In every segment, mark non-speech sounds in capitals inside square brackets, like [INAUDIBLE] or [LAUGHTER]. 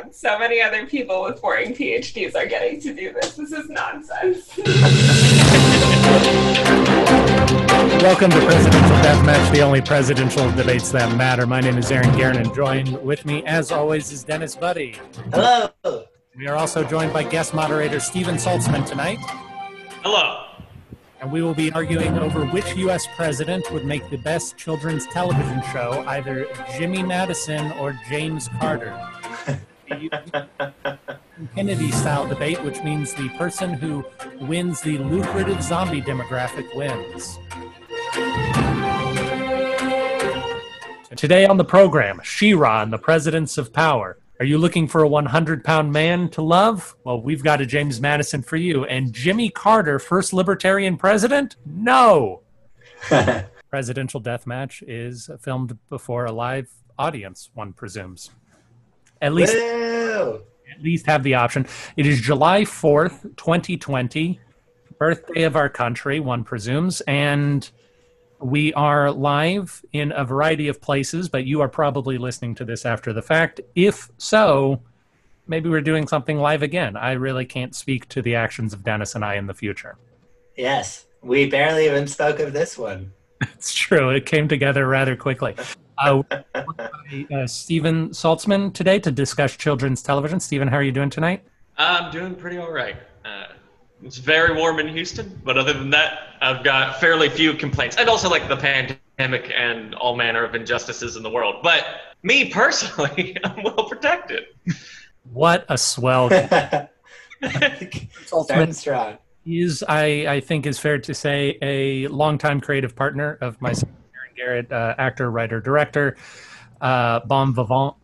on. So many other people with boring PhDs are getting to do this. This is nonsense. Welcome to Presidential Deathmatch, the only presidential debates that matter. My name is Aaron Guerin, and joined with me, as always, is Dennis Buddy. Hello. We are also joined by guest moderator Steven Saltsman tonight, Hello. and we will be arguing over which U.S. president would make the best children's television show, either Jimmy Madison or James Carter. [LAUGHS] Kennedy style debate, which means the person who wins the lucrative zombie demographic wins. Today on the program, She-Ra and the Presidents of Power. Are you looking for a 100 pound man to love? Well, we've got a James Madison for you. And Jimmy Carter, first libertarian president? No. [LAUGHS] Presidential Deathmatch is filmed before a live audience, one presumes. At least Woo! at least have the option. It is July 4th, 2020, birthday of our country, one presumes, and we are live in a variety of places, but you are probably listening to this after the fact. If so, maybe we're doing something live again. I really can't speak to the actions of Dennis and I in the future. Yes, we barely even spoke of this one. [LAUGHS] It's true. It came together rather quickly. Uh, uh, Steven Saltsman today to discuss children's television. Stephen, how are you doing tonight? I'm doing pretty all right. Uh, it's very warm in Houston, but other than that, I've got fairly few complaints. And also like the pandemic and all manner of injustices in the world. But me personally, [LAUGHS] I'm well protected. What a swell [LAUGHS] Starting strong. He's, I, I think, is fair to say, a longtime creative partner of myself, Garrett, uh, actor, writer, director. Uh, bon vivant,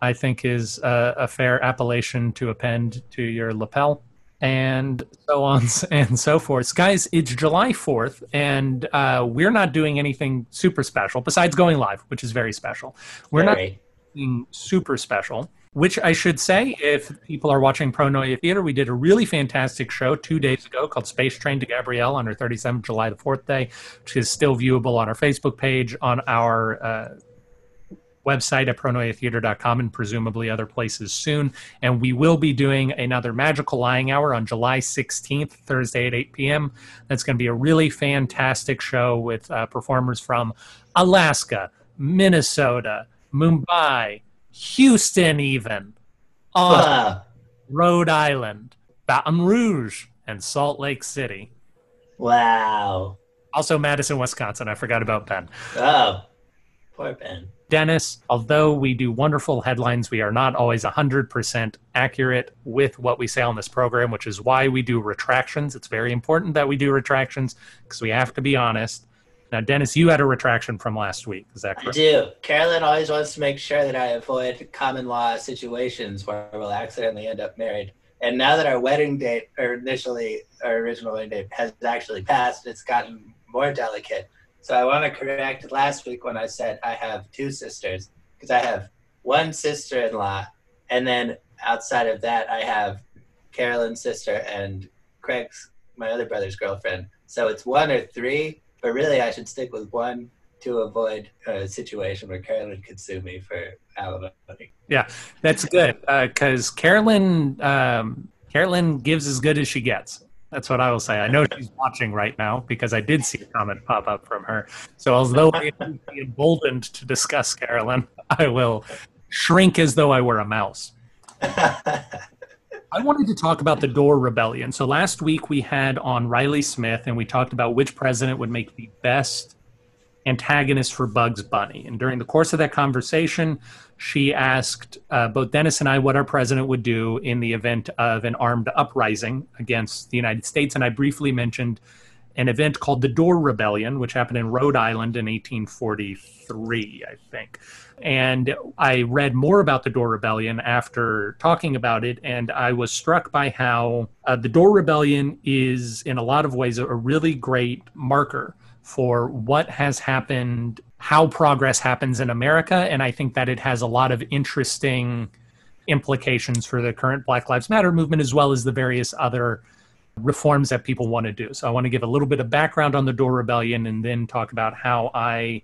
I think, is a, a fair appellation to append to your lapel, and so on [LAUGHS] and so forth. Guys, it's July 4th, and uh, we're not doing anything super special besides going live, which is very special. We're not something super special. Which I should say, if people are watching Pronoia Theater, we did a really fantastic show two days ago called Space Train to Gabrielle on our 37th July the 4th day, which is still viewable on our Facebook page, on our uh, website at pronoiatheater.com, and presumably other places soon. And we will be doing another Magical Lying Hour on July 16th, Thursday at 8 p.m. That's going to be a really fantastic show with uh, performers from Alaska, Minnesota, Mumbai, Houston, even, Austin, Wow. Rhode Island, Baton Rouge, and Salt Lake City. Wow. Also, Madison, Wisconsin. I forgot about Ben. Oh, poor Ben. Dennis, although we do wonderful headlines, we are not always 100% accurate with what we say on this program, which is why we do retractions. It's very important that we do retractions because we have to be honest. Now, Dennis, you had a retraction from last week. Is that correct? I do. Carolyn always wants to make sure that I avoid common law situations where we'll accidentally end up married. And now that our wedding date, or initially our original wedding date, has actually passed, it's gotten more delicate. So I want to correct last week when I said I have two sisters, because I have one sister in law, and then outside of that, I have Carolyn's sister and Craig's, my other brother's girlfriend. So it's one or three, but really I should stick with one to avoid a situation where Carolyn could sue me for alimony. Yeah, that's good because Carolyn, um, Carolyn gives as good as she gets. That's what I will say. I know she's watching right now because I did see a comment pop up from her. So, although I am emboldened to discuss Carolyn, I will shrink as though I were a mouse. [LAUGHS] I wanted to talk about the Dorr Rebellion. So last week we had on Riley Smith, and we talked about which president would make the best antagonist for Bugs Bunny. And during the course of that conversation, she asked uh, both Dennis and I what our president would do in the event of an armed uprising against the United States. And I briefly mentioned an event called the Dorr Rebellion, which happened in Rhode Island in 1843, I think. And I read more about the Dorr Rebellion after talking about it, and I was struck by how uh, the Dorr Rebellion is, in a lot of ways, a really great marker for what has happened, how progress happens in America, and I think that it has a lot of interesting implications for the current Black Lives Matter movement as well as the various other reforms that people want to do. So I want to give a little bit of background on the Dorr Rebellion and then talk about how I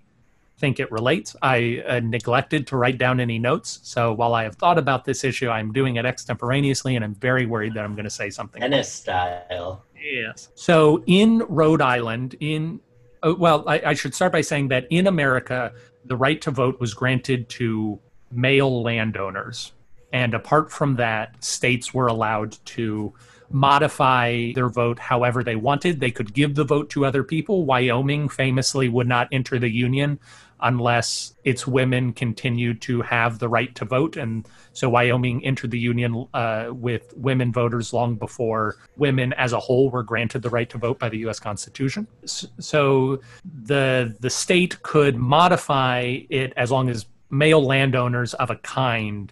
think it relates. I uh, neglected to write down any notes. So while I have thought about this issue, I'm doing it extemporaneously, and I'm very worried that I'm going to say something. Tennis style. Yes. So in Rhode Island, in oh, well, I, I should start by saying that in America, the right to vote was granted to male landowners, and apart from that, states were allowed to modify their vote however they wanted. They could give the vote to other people. Wyoming famously would not enter the Union unless its women continued to have the right to vote. And so Wyoming entered the Union uh, with women voters long before women as a whole were granted the right to vote by the U.S. Constitution. So the the state could modify it as long as male landowners of a kind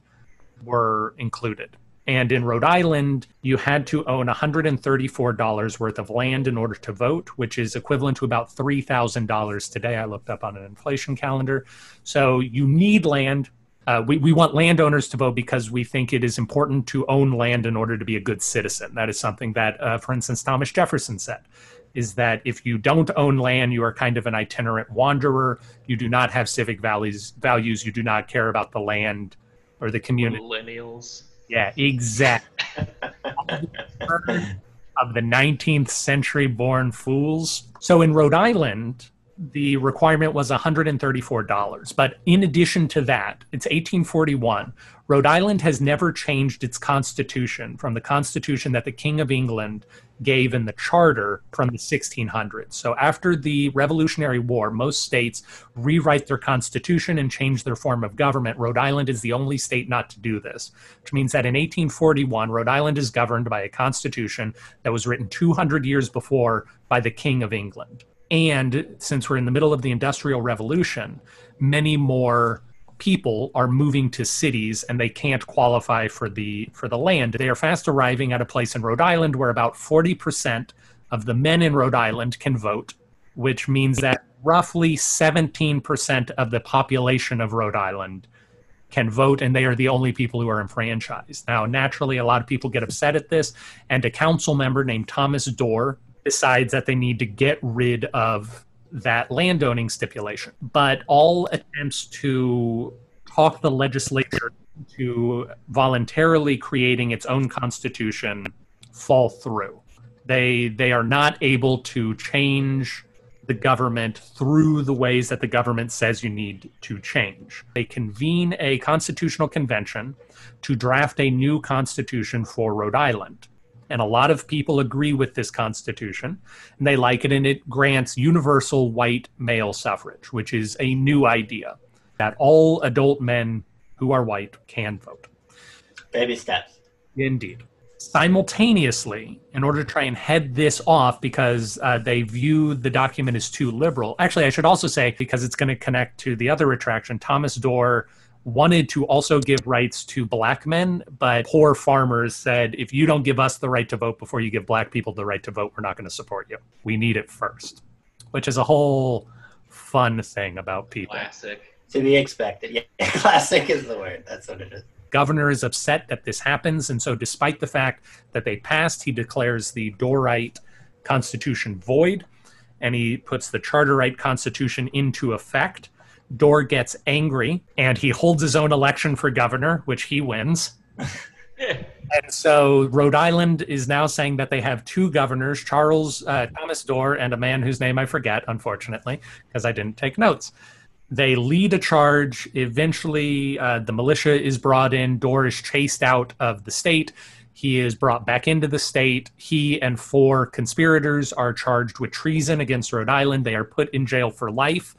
were included. And in Rhode Island, you had to own $134 worth of land in order to vote, which is equivalent to about $3,000 today. I looked up on an inflation calendar. So you need land. Uh, we, we want landowners to vote because we think it is important to own land in order to be a good citizen. That is something that, uh, for instance, Thomas Jefferson said is that if you don't own land, you are kind of an itinerant wanderer. You do not have civic values. Values. You do not care about the land or the community. Millennials. Yeah, exactly. of the 19th century born fools. So in Rhode Island, the requirement was $134. But in addition to that, it's 1841. Rhode Island has never changed its constitution from the constitution that the King of England gave in the charter from the 1600s. So after the Revolutionary War, most states rewrite their constitution and change their form of government. Rhode Island is the only state not to do this, which means that in 1841, Rhode Island is governed by a constitution that was written 200 years before by the King of England. And since we're in the middle of the Industrial Revolution, many more people are moving to cities and they can't qualify for the for the land. They are fast arriving at a place in Rhode Island where about 40% of the men in Rhode Island can vote, which means that roughly 17% of the population of Rhode Island can vote and they are the only people who are enfranchised. Now, naturally a lot of people get upset at this and a council member named Thomas Dorr decides that they need to get rid of that landowning stipulation. But all attempts to talk the legislature to voluntarily creating its own constitution fall through. They they are not able to change the government through the ways that the government says you need to change. They convene a constitutional convention to draft a new constitution for Rhode Island. And a lot of people agree with this constitution and they like it, and it grants universal white male suffrage, which is a new idea that all adult men who are white can vote. Baby steps. Indeed. Simultaneously, in order to try and head this off because uh, they view the document as too liberal, actually, I should also say, because it's going to connect to the other retraction, Thomas Dorr wanted to also give rights to black men, but poor farmers said, if you don't give us the right to vote before you give black people the right to vote, we're not going to support you. We need it first, which is a whole fun thing about people. Classic. To be expected. Yeah, [LAUGHS] classic is the word. That's what it is. Governor is upset that this happens, and so despite the fact that they passed, he declares the Dorrite Constitution void, and he puts the Charterite Constitution into effect Dorr gets angry and he holds his own election for governor, which he wins. [LAUGHS] and so Rhode Island is now saying that they have two governors, Charles uh, Thomas Dorr and a man whose name I forget, unfortunately, because I didn't take notes. They lead a charge. Eventually, uh, the militia is brought in. Dorr is chased out of the state. He is brought back into the state. He and four conspirators are charged with treason against Rhode Island. They are put in jail for life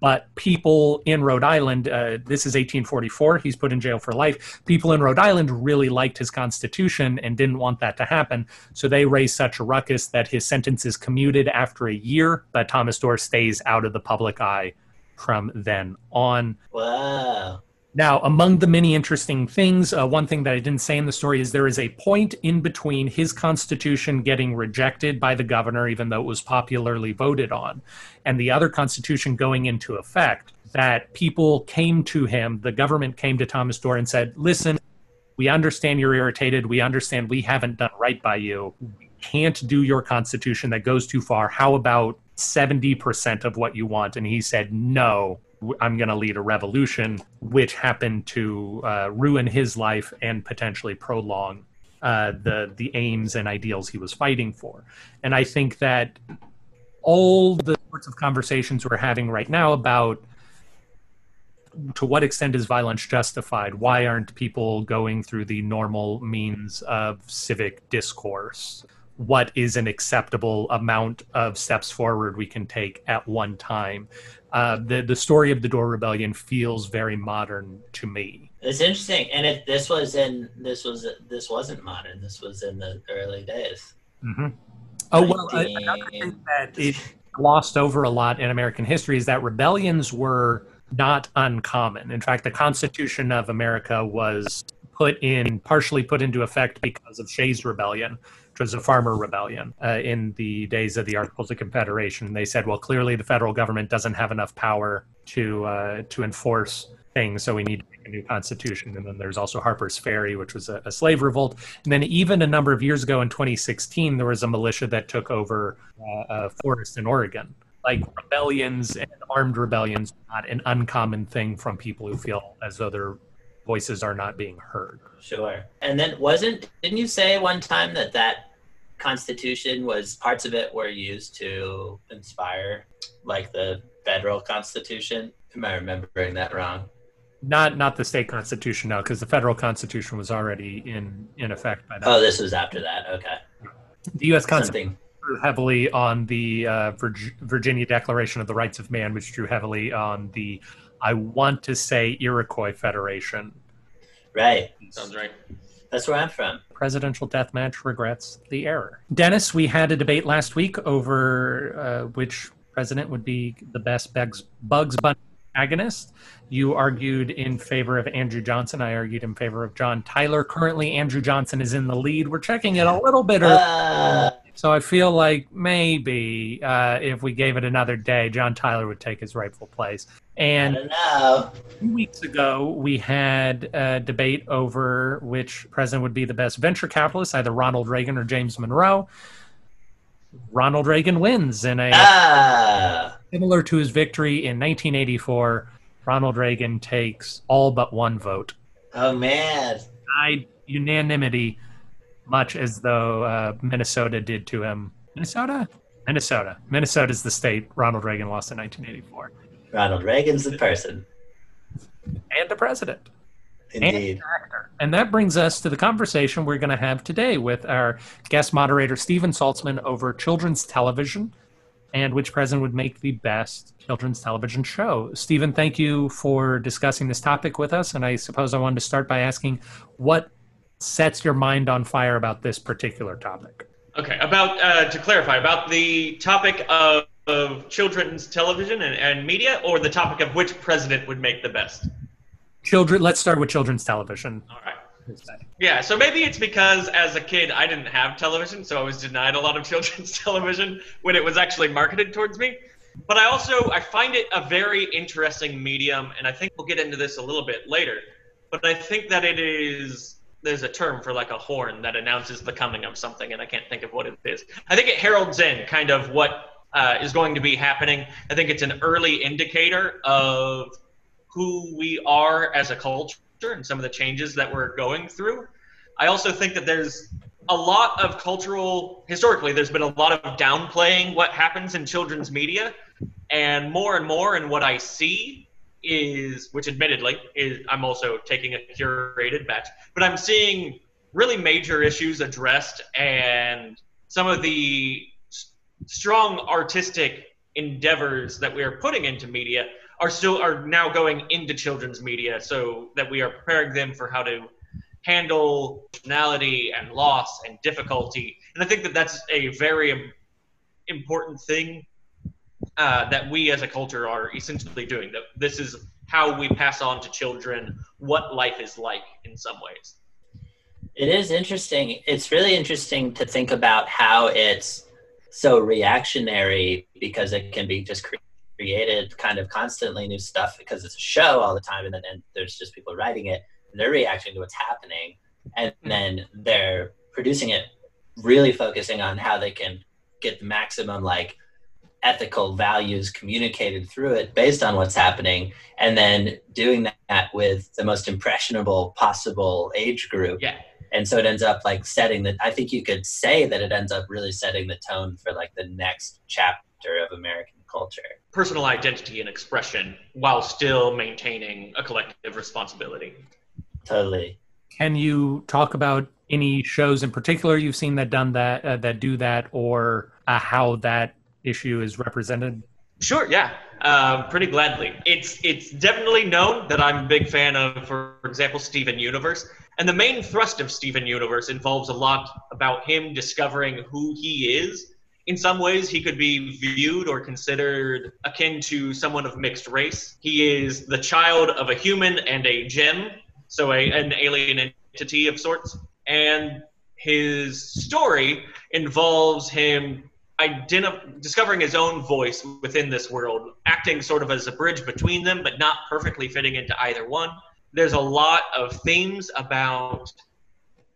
but people in Rhode Island, uh, this is 1844, he's put in jail for life. People in Rhode Island really liked his constitution and didn't want that to happen. So they raised such a ruckus that his sentence is commuted after a year, but Thomas Dorr stays out of the public eye from then on. Wow. Now, among the many interesting things, uh, one thing that I didn't say in the story is there is a point in between his constitution getting rejected by the governor, even though it was popularly voted on, and the other constitution going into effect. That people came to him, the government came to Thomas Dorr and said, Listen, we understand you're irritated. We understand we haven't done right by you. We can't do your constitution that goes too far. How about 70% of what you want? And he said, No, "W- I'm going to lead a revolution, which happened to uh, ruin his life and potentially prolong uh, the the aims and ideals he was fighting for. And I think that all the sorts of conversations we're having right now about to what extent is violence justified? Why aren't people going through the normal means of civic discourse? What is an acceptable amount of steps forward we can take at one time? Uh, the the story of the Dorr Rebellion feels very modern to me. It's interesting, and it this was in this was this wasn't modern. This was in the early days. Mm-hmm. Oh well, another thing that it glossed over a lot in American history is that rebellions were not uncommon. In fact, the Constitution of America was put in partially put into effect because of Shays' Rebellion, was a farmer rebellion uh, in the days of the Articles of Confederation. They said, well, clearly the federal government doesn't have enough power to uh, to enforce things, so we need to make a new constitution. And then there's also Harper's Ferry, which was a, a slave revolt. And then even a number of years ago in 2016, there was a militia that took over uh, a forest in Oregon like rebellions and armed rebellions not an uncommon thing from people who feel as though their voices are not being heard Sure. And then wasn't didn't you say one time that that constitution was parts of it were used to inspire like the federal constitution? Am I remembering that wrong? not not the state constitution no because the federal constitution was already in in effect by that Oh, this was after that. Okay. the u.s constitution drew heavily on the uh, Virg- virginia declaration of the rights of man which drew heavily on the i want to say iroquois federation Right. Sounds right. That's where I'm from. presidential deathmatch regrets the error. Dennis, we had a debate last week over uh, which president would be the best Bugs, Bugs Bunny agonist. You argued in favor of Andrew Johnson. I argued in favor of John Tyler. Currently, Andrew Johnson is in the lead. We're checking it a little bit early. Uh, So I feel like maybe uh, if we gave it another day, John Tyler would take his rightful place. And. Two weeks ago, we had a debate over which president would be the best venture capitalist, either Ronald Reagan or James Monroe. Ronald Reagan wins in a Ah. similar to his victory in 1984. Ronald Reagan takes all but one vote. Oh man. I unanimity, much as though uh, Minnesota did to him. Minnesota, Minnesota, Minnesota is the state Ronald Reagan lost in 1984, Ronald Reagan's the person. and the president. Indeed. actor. And that brings us to the conversation we're going to have today with our guest moderator, Steven Saltsman, over children's television and which president would make the best children's television show. Stephen, thank you for discussing this topic with us. And I suppose I wanted to start by asking what sets your mind on fire about this particular topic? Okay, about uh, to clarify about the topic of, of children's television and, and media, or the topic of which president would make the best. Children, let's start with children's television. All right. Yeah, so maybe it's because as a kid I didn't have television, so I was denied a lot of [LAUGHS] children's television when it was actually marketed towards me. But I also I find it a very interesting medium, and I think we'll get into this a little bit later. But I think that it is there's a term for like a horn that announces the coming of something, and I can't think of what it is. I think it heralds in kind of what uh, is going to be happening. I think it's an early indicator of who we are as a culture and some of the changes that we're going through. I also think that there's a lot of cultural, historically, there's been a lot of downplaying what happens in children's media. And more and more, and what I see is, which admittedly, is I'm also taking a curated batch, but I'm seeing really major issues addressed and some of the strong artistic endeavors that we are putting into media are still are now going into children's media so that we are preparing them for how to handle personality and loss and difficulty and i think that that's a very important thing uh, that we as a culture are essentially doing that this is how we pass on to children what life is like in some ways It is interesting. It's really interesting to think about how it's so reactionary because it can be just cre- created kind of constantly new stuff because it's a show all the time and then and there's just people writing it and they're reacting to what's happening and mm-hmm. then they're producing it really focusing on how they can get the maximum like ethical values communicated through it based on what's happening and then doing that with the most impressionable possible age group Yeah. And so it ends up like setting the i think you could say that it ends up really setting the tone for like the next chapter of american culture Personal identity and expression while still maintaining a collective responsibility. totally Can you talk about any shows in particular you've seen that done that uh, that do that, or uh, how that issue is represented? Sure, yeah, um, pretty gladly. It's it's definitely known that I'm a big fan of, for example, Steven Universe, and the main thrust of Steven Universe involves a lot about him discovering who he is. In some ways, he could be viewed or considered akin to someone of mixed race. He is the child of a human and a gem, so a, an alien entity of sorts, and his story involves him discovering his own voice within this world, acting sort of as a bridge between them, but not perfectly fitting into either one. There's a lot of themes about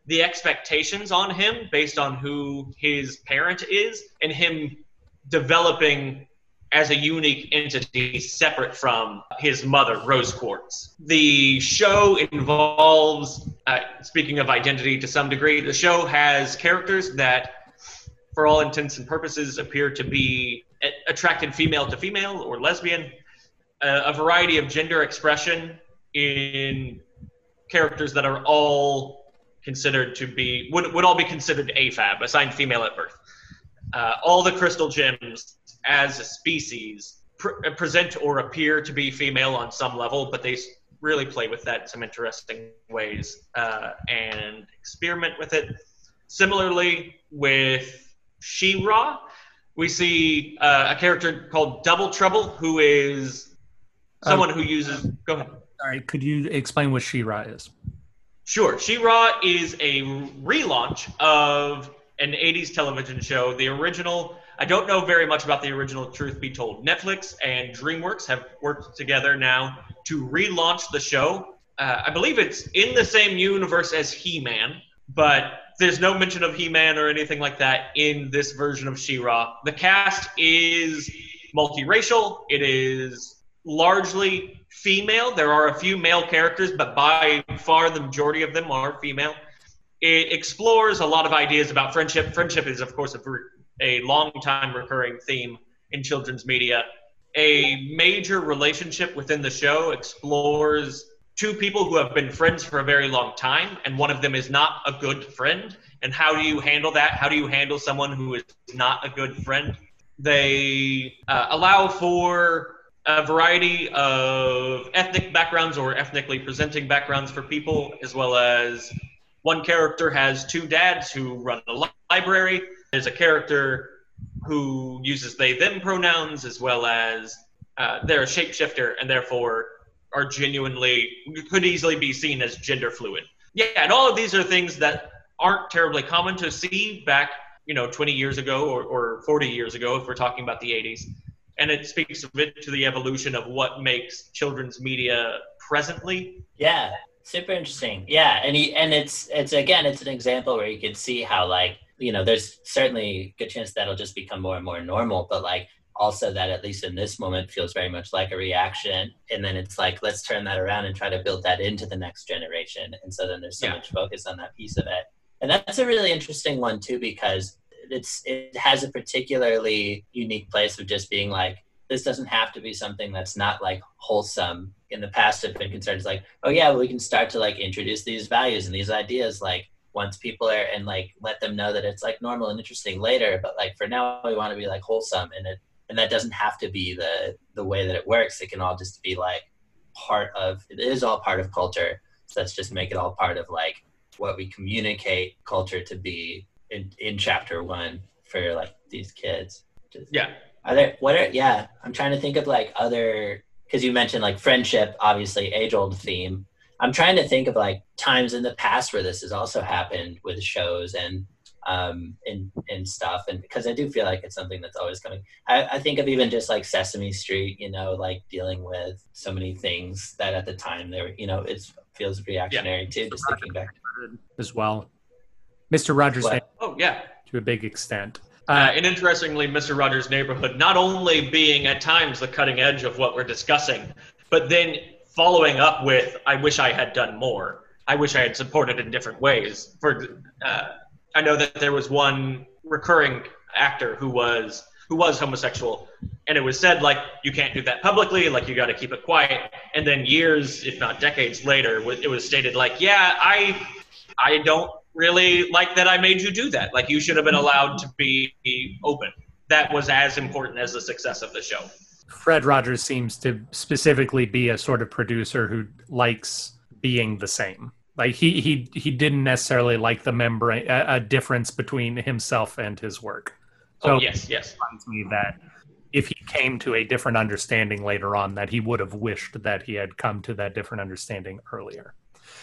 the expectations on him based on who his parent is, and him developing as a unique entity separate from his mother, Rose Quartz. The show involves, uh, speaking of identity to some degree, the show has characters that for all intents and purposes, appear to be attracted female to female or lesbian, uh, a variety of gender expression in characters that are all considered to be would, would all be considered AFAB, assigned female at birth. Uh, all the crystal gems as a species pr- present or appear to be female on some level, but they really play with that in some interesting ways uh, and experiment with it. Similarly, with She-Ra, we see uh, a character called Double Trouble, who is someone who uses. Go ahead. Right, could you explain what She-Ra is? Sure. She-Ra is a relaunch of an 80s television show. The original, I don't know very much about the original, truth be told. Netflix and DreamWorks have worked together now to relaunch the show. Uh, I believe it's in the same universe as He-Man, but there's no mention of He-Man or anything like that in this version of She-Ra. The cast is multiracial. It is largely female. There are a few male characters, but by far the majority of them are female. It explores a lot of ideas about friendship. Friendship is, of course, a, a long time recurring theme in children's media. A major relationship within the show explores two people who have been friends for a very long time, and one of them is not a good friend. And how do you handle that? How do you handle someone who is not a good friend? They uh, allow for a variety of ethnic backgrounds or ethnically presenting backgrounds for people, as well as one character has two dads who run a li- library. There's a character who uses they them pronouns, as well as uh, they're a shapeshifter and therefore are genuinely could easily be seen as gender fluid. Yeah, and all of these are things that aren't terribly common to see back, you know, 20 years ago or, or 40 years ago if we're talking about the 80s and it speaks a bit to the evolution of what makes children's media presently. Yeah, super interesting. Yeah, and he, and it's it's again it's an example where you can see how like you know there's certainly a good chance that'll just become more and more normal, but like also that at least in this moment feels very much like a reaction, and then it's like let's turn that around and try to build that into the next generation, and so then there's so Yeah. much focus on that piece of it, and that's a really interesting one too because it's it has a particularly unique place of just being like this doesn't have to be something that's not like wholesome. In the past have been concerned it's like oh yeah we can start to like introduce these values and these ideas like once people are and like let them know that it's like normal and interesting later. But like for now we want to be like wholesome and it and that doesn't have to be the the way that it works it can all just be like part of it is all part of culture so let's just make it all part of like what we communicate culture to be in, in chapter one for like these kids Just- Yeah. are there what are yeah? I'm trying to think of like other because you mentioned like friendship, obviously age old theme. I'm trying to think of like times in the past where this has also happened with shows and um and and stuff and because I do feel like it's something that's always coming. I, I think of even just like Sesame Street, you know, like dealing with so many things that at the time they were, you know, it feels reactionary too. Just thinking back. as well. Mr. Rogers What? Oh yeah. to a big extent. Uh, and interestingly, Mr. Rogers' Neighborhood not only being at times the cutting edge of what we're discussing, but then following up with, "I wish I had done more. I wish I had supported in different ways." For uh, I know that there was one recurring actor who was who was homosexual and it was said like you can't do that publicly like you got to keep it quiet. And then years if not decades later it was stated like yeah i i don't really like that i made you do that. Like you should have been allowed to be open. That was as important as the success of the show. Fred rogers seems to specifically be a sort of producer who likes being the same like he he he didn't necessarily like the membrane a, a difference between himself and his work so oh, yes yes reminds me that if he came to a different understanding later on, that he would have wished that he had come to that different understanding earlier.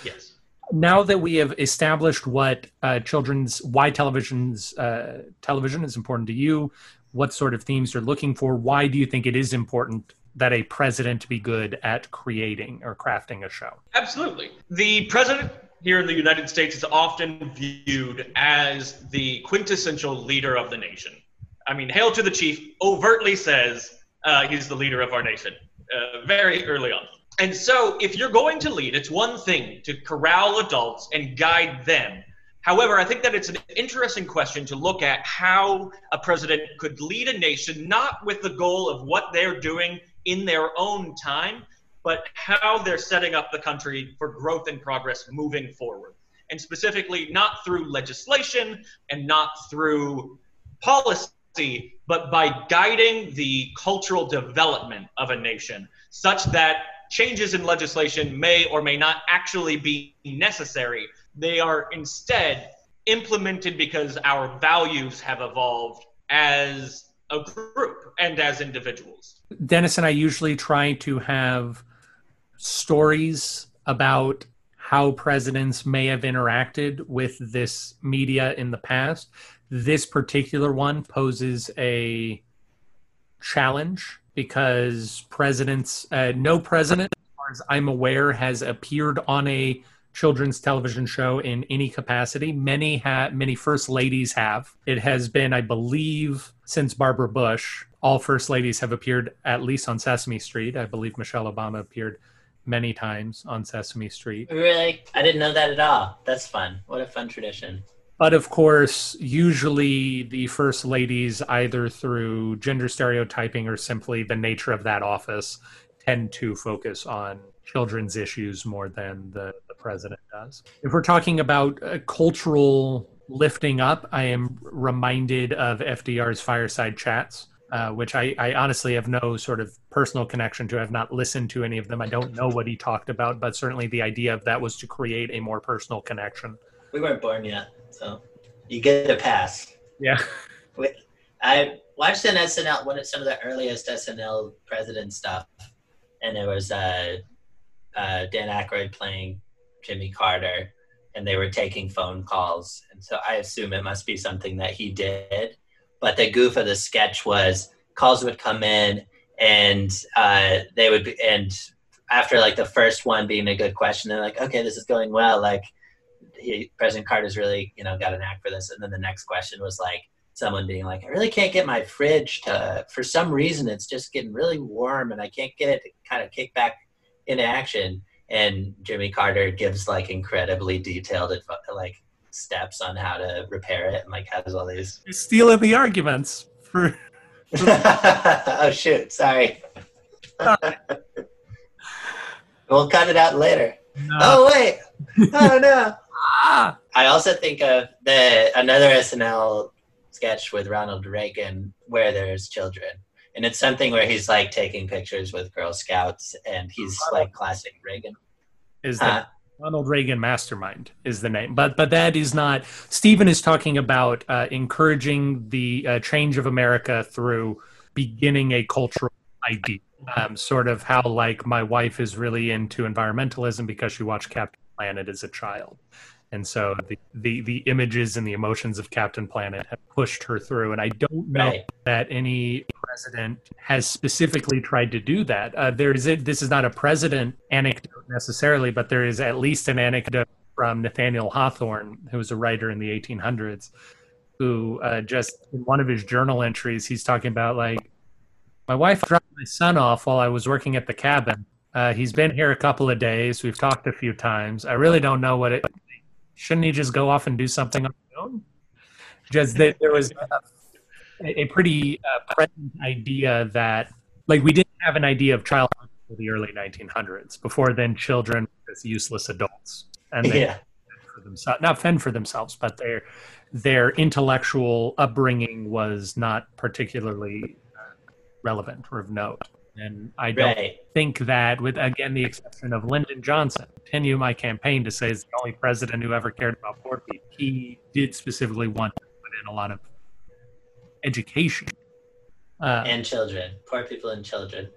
Yes. Now that we have established what uh, children's why television's uh, television is important to you, what sort of themes you're looking for, why do you think it is important that a president be good at creating or crafting a show? Absolutely. The president here in the United States is often viewed as the quintessential leader of the nation. I mean, Hail to the Chief overtly says uh, he's the leader of our nation uh, very early on. And so, if you're going to lead, it's one thing to corral adults and guide them. However, I think that it's an interesting question to look at how a president could lead a nation, not with the goal of what they're doing in their own time, but how they're setting up the country for growth and progress moving forward. And specifically, not through legislation and not through policy but by guiding the cultural development of a nation such that changes in legislation may or may not actually be necessary. They are instead implemented because our values have evolved as a group and as individuals. Dennis and I usually try to have stories about how presidents may have interacted with this media in the past this particular one poses a challenge because presidents, uh, no president, as far as I'm aware, has appeared on a children's television show in any capacity. Many have, many first ladies have. It has been, I believe, since Barbara Bush, all first ladies have appeared at least on Sesame Street. I believe Michelle Obama appeared many times on Sesame Street. Really? I didn't know that at all. That's fun. What a fun tradition. But of course, usually the first ladies, either through gender stereotyping or simply the nature of that office, tend to focus on children's issues more than the, the president does. If we're talking about uh, cultural lifting up, I am reminded of FDR's fireside chats. Uh, which I, I, honestly have no sort of personal connection to. I've not listened to any of them. I don't know what he talked about, but certainly the idea of that was to create a more personal connection. We weren't born yet. So you get a pass. Yeah. I watched an SNL one of some of the earliest SNL president stuff, and there was uh, uh, Dan Aykroyd playing Jimmy Carter, and they were taking phone calls, and so I assume it must be something that he did. But the goof of the sketch was calls would come in, and uh, they would be, and after like the first one being a good question, they're like, okay, this is going well, like he, President Carter's really, you know, got an knack for this. And then the next question was like someone being like, I really can't get my fridge to, for some reason, it's just getting really warm and I can't get it to kind of kick back into action. And Jimmy Carter gives like incredibly detailed, advice, like steps on how to repair it and like has all these. You're stealing the arguments for. [LAUGHS] oh shoot! Sorry. [LAUGHS] we'll cut it out later. No. Oh wait! Oh no! [LAUGHS] Ah! I also think of the another SNL sketch with Ronald Reagan where there's children. And it's something where he's like taking pictures with Girl Scouts and he's like classic Reagan. Is that Ronald Reagan Mastermind is the name. But but that is not Steven is talking about uh, encouraging the uh, change of America through beginning a cultural idea. Um, sort of how like my wife is really into environmentalism because she watched Captain Planet as a child and so the, the, the images and the emotions of Captain Planet have pushed her through. And I don't know right. that any president has specifically tried to do that. Uh, there is a, this is not a president anecdote necessarily, but there is at least an anecdote from Nathaniel Hawthorne, who was a writer in the 1800s, who uh, just in one of his journal entries, he's talking about like, my wife dropped my son off while I was working at the cabin. Uh, he's been here a couple of days. We've talked a few times. I really don't know what it. Shouldn't he just go off and do something on his own? Just that there was a, a pretty uh, present idea that, like, we didn't have an idea of childhood until the early 1900s. Before then, children were just useless adults, and they Yeah. for themselves, not fend for themselves, but their their intellectual upbringing was not particularly uh, relevant or of note. And I don't Right. think that, with again the exception of Lyndon Johnson, continue my campaign to say is the only president who ever cared about poor people. He did specifically want to put in a lot of education. Uh, And children. Poor people and children.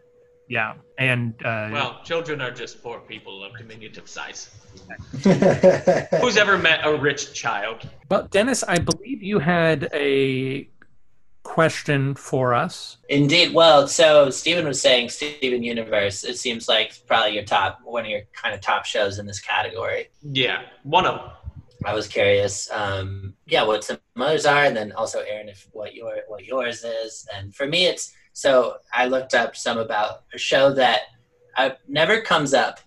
yeah, and uh, Well, children are just poor people of diminutive size. [LAUGHS] Who's ever met a rich child? well, Dennis, I believe you had a question for us. Indeed. Well, so Steven was saying Steven Universe, it seems like probably your top, one of your kind of top shows in this category. Yeah, one of them. I was curious, um, yeah, what some others are, and then also Aaron, if what your what yours is. And for me, it's so I looked up some about a show that uh never comes up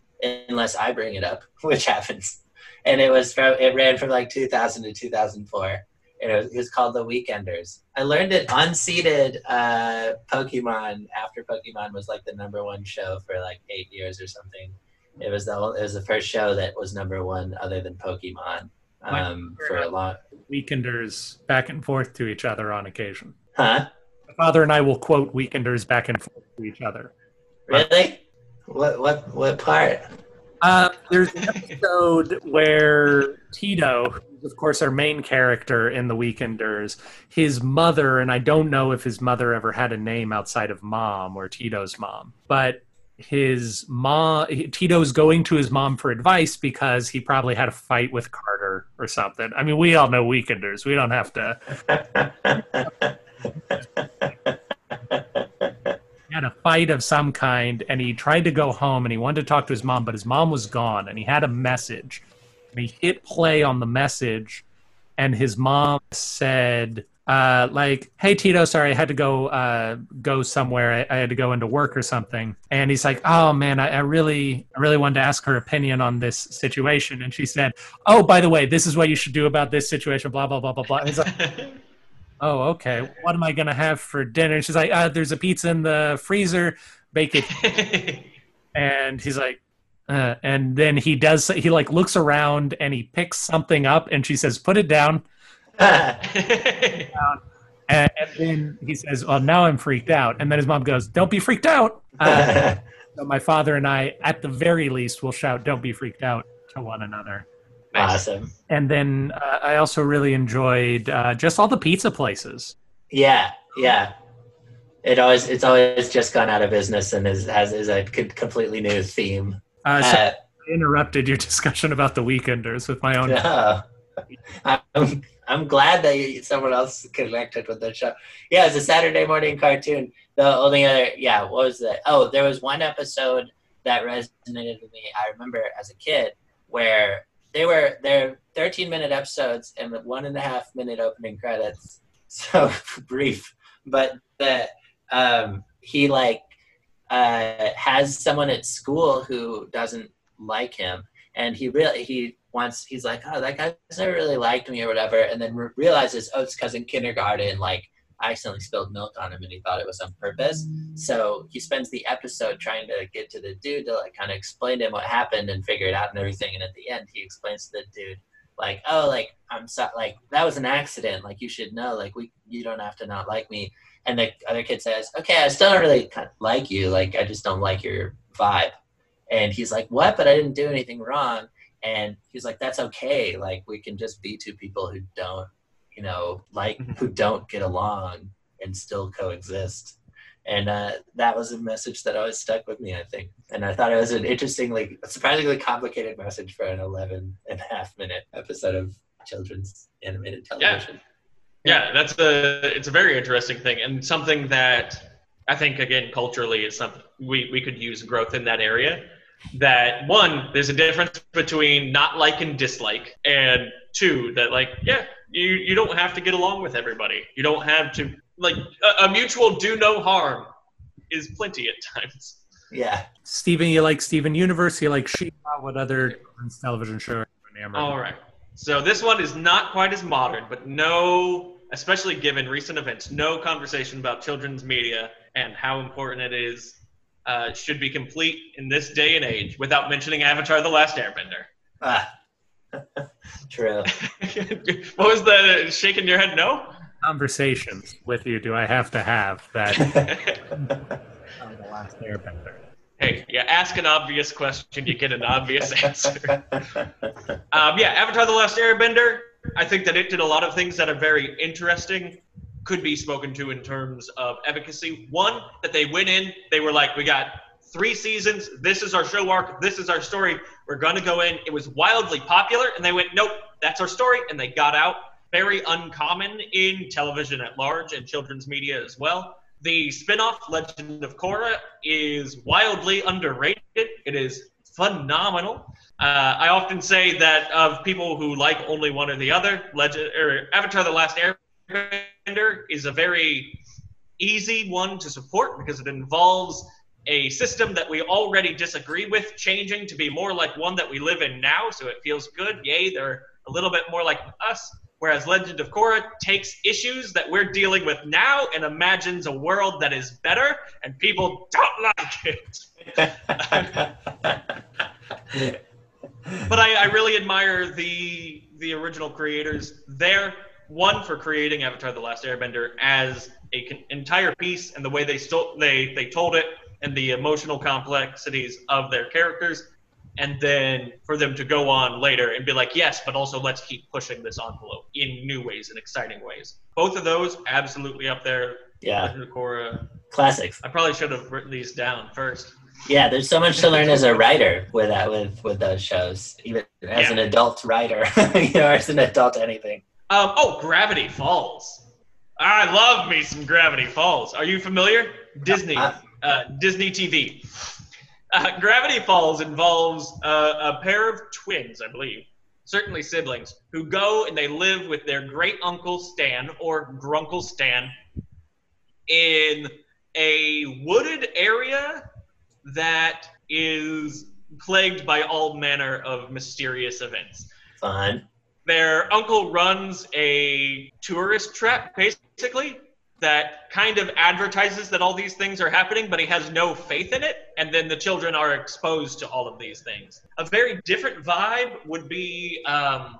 unless I bring it up, [LAUGHS] which happens. And it was from it ran from like 2000 to 2004, and it was, it was called The Weekenders. I learned it unseated uh, Pokemon after Pokemon was like the number one show for like eight years or something. It was the it was the first show that was number one other than Pokemon um, for a long. Weekenders back and forth to each other on occasion. Huh? My father and I will quote Weekenders back and forth to each other. Really? What what what part? Uh, there's an episode where Tito, of course our main character in the Weekenders, his mother, and I don't know if his mother ever had a name outside of mom or Tito's mom, but his mom, Tito's going to his mom for advice because he probably had a fight with Carter or something. I mean, we all know Weekenders. We don't have to. [LAUGHS] Had a fight of some kind and he tried to go home and he wanted to talk to his mom but his mom was gone and he had a message. And he hit play on the message and his mom said uh, like hey tito sorry i had to go uh, go somewhere. I, I had to go into work or something. And he's like oh man I, I really i really wanted to ask her opinion on this situation. And she said oh by the way this is what you should do about this situation blah blah blah blah blah. And he's like [LAUGHS] oh okay. What am i gonna have for dinner? And she's like uh, there's a pizza in the freezer. Bake it. [LAUGHS] And he's like uh, and then he does he like looks around and he picks something up and she says put it down. [LAUGHS] And, and then he says well now i'm freaked out. And then his mom goes don't be freaked out. Uh, [LAUGHS] so my father and i at the very least will shout don't be freaked out to one another awesome. and then uh, i also really enjoyed uh, just all the pizza places Yeah, yeah. It always it's always just gone out of business and is has is a completely new theme. uh, so Uh, I interrupted your [LAUGHS] discussion about the weekenders with my own [LAUGHS] no. I'm I'm glad that you, someone else connected with the show. Yeah, it's a Saturday morning cartoon. The only other yeah, what was that? Oh, there was one episode that resonated with me. I remember as a kid where they were they're 13 minute episodes and one and a half minute opening credits. [LAUGHS] So brief, but the um, he like uh, has someone at school who doesn't like him, and he really he wants he's like oh that guy's never really liked me or whatever, and then re- realizes oh it's because in kindergarten like I accidentally spilled milk on him and he thought it was on purpose. So he spends the episode trying to get to the dude to like kind of explain to him what happened and figure it out and everything. And at the end, he explains to the dude like, "Oh, like I'm so like that was an accident. Like you should know. Like we you don't have to not like me." And the other kid says, "Okay, I still don't really like you. Like I just don't like your vibe." And he's like, "What? But I didn't do anything wrong." And he's like, "That's okay. Like we can just be two people who don't, you know, like who don't get along and still coexist." And uh, that was a message that always stuck with me, I think. And I thought it was an interestingly, surprisingly complicated message for an 11 and a half minute episode of children's animated television. Yeah, that's a it's a very interesting thing and something that I think again culturally is something we, we could use growth in that area. That one, there's a difference between not like and dislike, and two, that like, yeah, you you don't have to get along with everybody. You don't have to like a, a mutual do no harm is plenty at times. Yeah. Steven, you like Steven Universe? You like She? What other children's television show? are you enamored All with? right. So this one is not quite as modern, but no, especially given recent events, no conversation about children's media and how important it is uh, should be complete in this day and age without mentioning Avatar: The Last Airbender. Ah. [LAUGHS] True. [LAUGHS] what was the shaking your head? No. Conversations with you do I have to have that [LAUGHS] on the last Airbender? hey, yeah. ask an obvious question, you get an obvious answer. Um, yeah, Avatar: The Last Airbender. I think that it did a lot of things that are very interesting. Could be spoken to in terms of efficacy. One, that they went in, they were like, we got three seasons. This is our show arc. This is our story. We're gonna go in. It was wildly popular, and they went, nope, that's our story, and they got out. Very uncommon in television at large and children's media as well. The spin-off Legend of Korra is wildly underrated. It is phenomenal. Uh, I often say that of people who like only one or the other, Legend or Avatar: The Last Airbender is a very easy one to support because it involves a system that we already disagree with changing to be more like one that we live in now, so it feels good. Yay, they're a little bit more like us. Whereas Legend of Korra takes issues that we're dealing with now and imagines a world that is better, and people don't like it. [LAUGHS] but I, I really admire the the original creators there. One for creating Avatar: The Last Airbender as a con- entire piece, and the way they still they they told it, and the emotional complexities of their characters, and then for them to go on later and be like, yes, but also let's keep pushing this envelope in new ways and exciting ways. Both of those absolutely up there. yeah. Korra. Classics. I probably should have written these down first. Yeah, there's so much to learn as a writer with that with with those shows. Even as Yeah. an adult writer, [LAUGHS] you know, as an adult anything. Um, oh, Gravity Falls. I love me some Gravity Falls. Are you familiar? Disney, Uh, Disney TV. Uh, Gravity Falls involves uh, a pair of twins, I believe, certainly siblings, who go and they live with their great uncle Stan or Grunkle Stan in a wooded area that is plagued by all manner of mysterious events Fun. Their uncle runs a tourist trap basically that kind of advertises that all these things are happening but he has no faith in it and then the children are exposed to all of these things. A very different vibe would be um,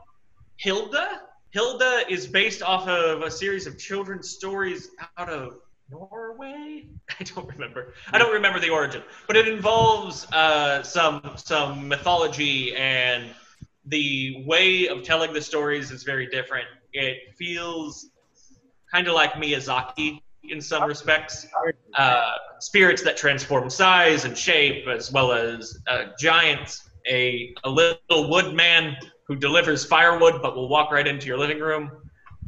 hilda. Hilda is based off of a series of children's stories out of norway? [LAUGHS] I don't remember. I don't remember the origin but it involves uh, some some mythology and the way of telling the stories is very different. It feels kind of like Miyazaki in some respects. Uh, spirits that transform size and shape, as well as uh, giants. A, a little wood man who delivers firewood but will walk right into your living room,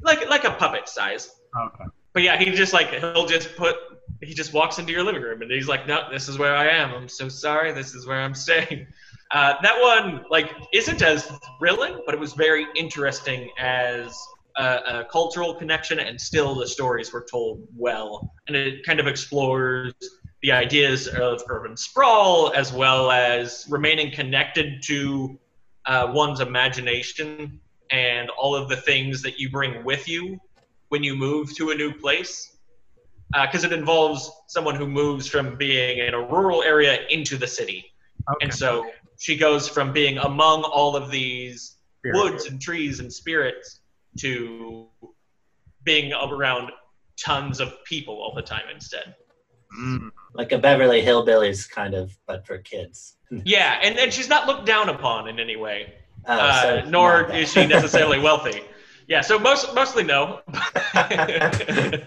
like like a puppet size. Okay. But yeah, he just like he'll just put he just walks into your living room and he's like, no, this is where I am. I'm so sorry. This is where I'm staying. Uh, that one like isn't as thrilling, but it was very interesting as a, a cultural connection, and still the stories were told well, and it kind of explores the ideas of urban sprawl as well as remaining connected to uh, one's imagination and all of the things that you bring with you when you move to a new place. Because it involves someone who moves from being in a rural area into the city. Okay. and so she goes from being among all of these Spirit. woods and trees and spirits to being around tons of people all the time instead Mm. Like a Beverly Hillbillies kind of, but for kids. [LAUGHS] yeah and, and she's not looked down upon in any way Oh, uh, so nor is she necessarily [LAUGHS] wealthy yeah so most mostly no [LAUGHS] but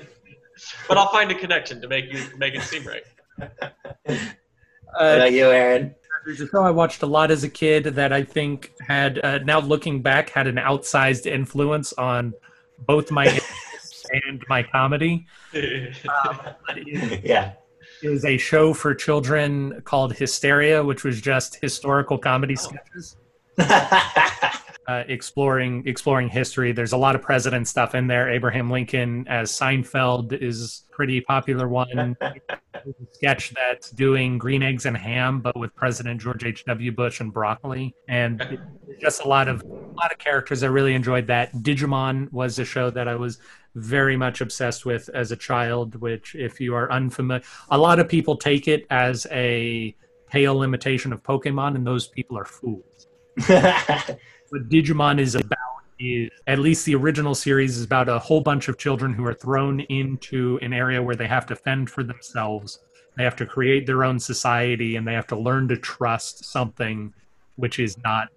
i'll find a connection to make you make it seem right What Uh, about you, Aaron? There's a show I watched a lot as a kid that I think had, uh, now looking back, had an outsized influence on both my [LAUGHS] and my comedy. Um, it- [LAUGHS] Yeah. is a show for children called Hysteria, which was just historical comedy sketches. [LAUGHS] Uh, exploring exploring history. There's a lot of president stuff in there. Abraham Lincoln as Seinfeld is pretty popular one. [LAUGHS] sketch that's doing green eggs and ham, but with President George H. W. Bush and broccoli, and just a lot of a lot of characters. I really enjoyed that. Digimon was a show that I was very much obsessed with as a child. Which, if you are unfamiliar, a lot of people take it as a pale imitation of Pokemon, and those people are fools [LAUGHS] what Digimon is about is at least the original series is about a whole bunch of children who are thrown into an area where they have to fend for themselves. They have to create their own society and they have to learn to trust something which is not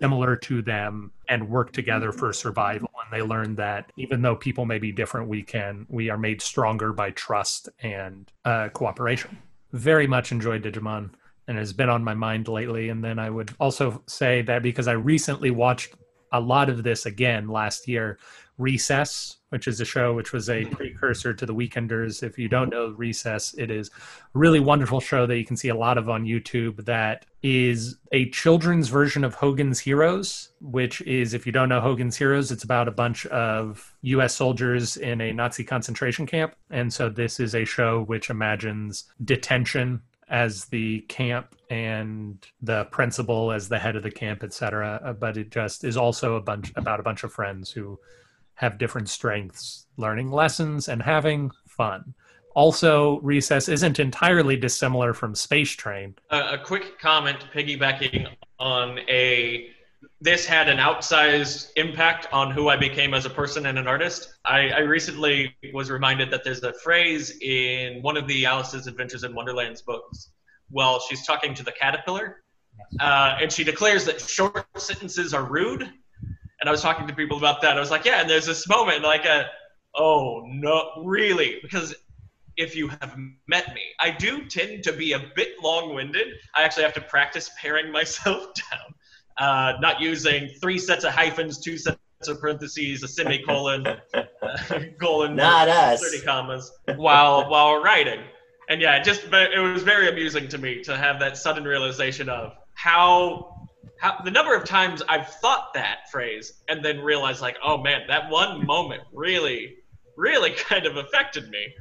similar to them and work together for survival. And they learn that even though people may be different we can we are made stronger by trust and uh, cooperation. Very much enjoyed digimon and has been on my mind lately. And then I would also say that because I recently watched a lot of this again last year, Recess, which is a show which was a precursor to The Weekenders. If you don't know Recess, it is a really wonderful show that you can see a lot of on YouTube that is a children's version of Hogan's Heroes, which is, if you don't know Hogan's Heroes, it's about a bunch of US soldiers in a Nazi concentration camp. And so this is a show which imagines detention as the camp and the principal as the head of the camp, etc. Uh, but it just is also a bunch about a bunch of friends who have different strengths, learning lessons and having fun. Also, Recess isn't entirely dissimilar from Space Train. Uh, a quick comment piggybacking on a this had an outsized impact on who I became as a person and an artist. I, I, recently was reminded that there's a phrase in one of the Alice's Adventures in Wonderland's books. Well, she's talking to the caterpillar, uh, and she declares that short sentences are rude. And I was talking to people about that. I was like, yeah, and there's this moment like a, oh no, really? Because if you have met me, I do tend to be a bit long-winded. I actually have to practice paring [LAUGHS] myself down uh, not using three sets of hyphens, two sets of parentheses, a semicolon, [LAUGHS] uh, colon, not us, thirty commas while while writing. And yeah, it just it was very amusing to me to have that sudden realization of how how the number of times I've thought that phrase and then realized like, oh man, that one moment really, really [LAUGHS] kind of affected me.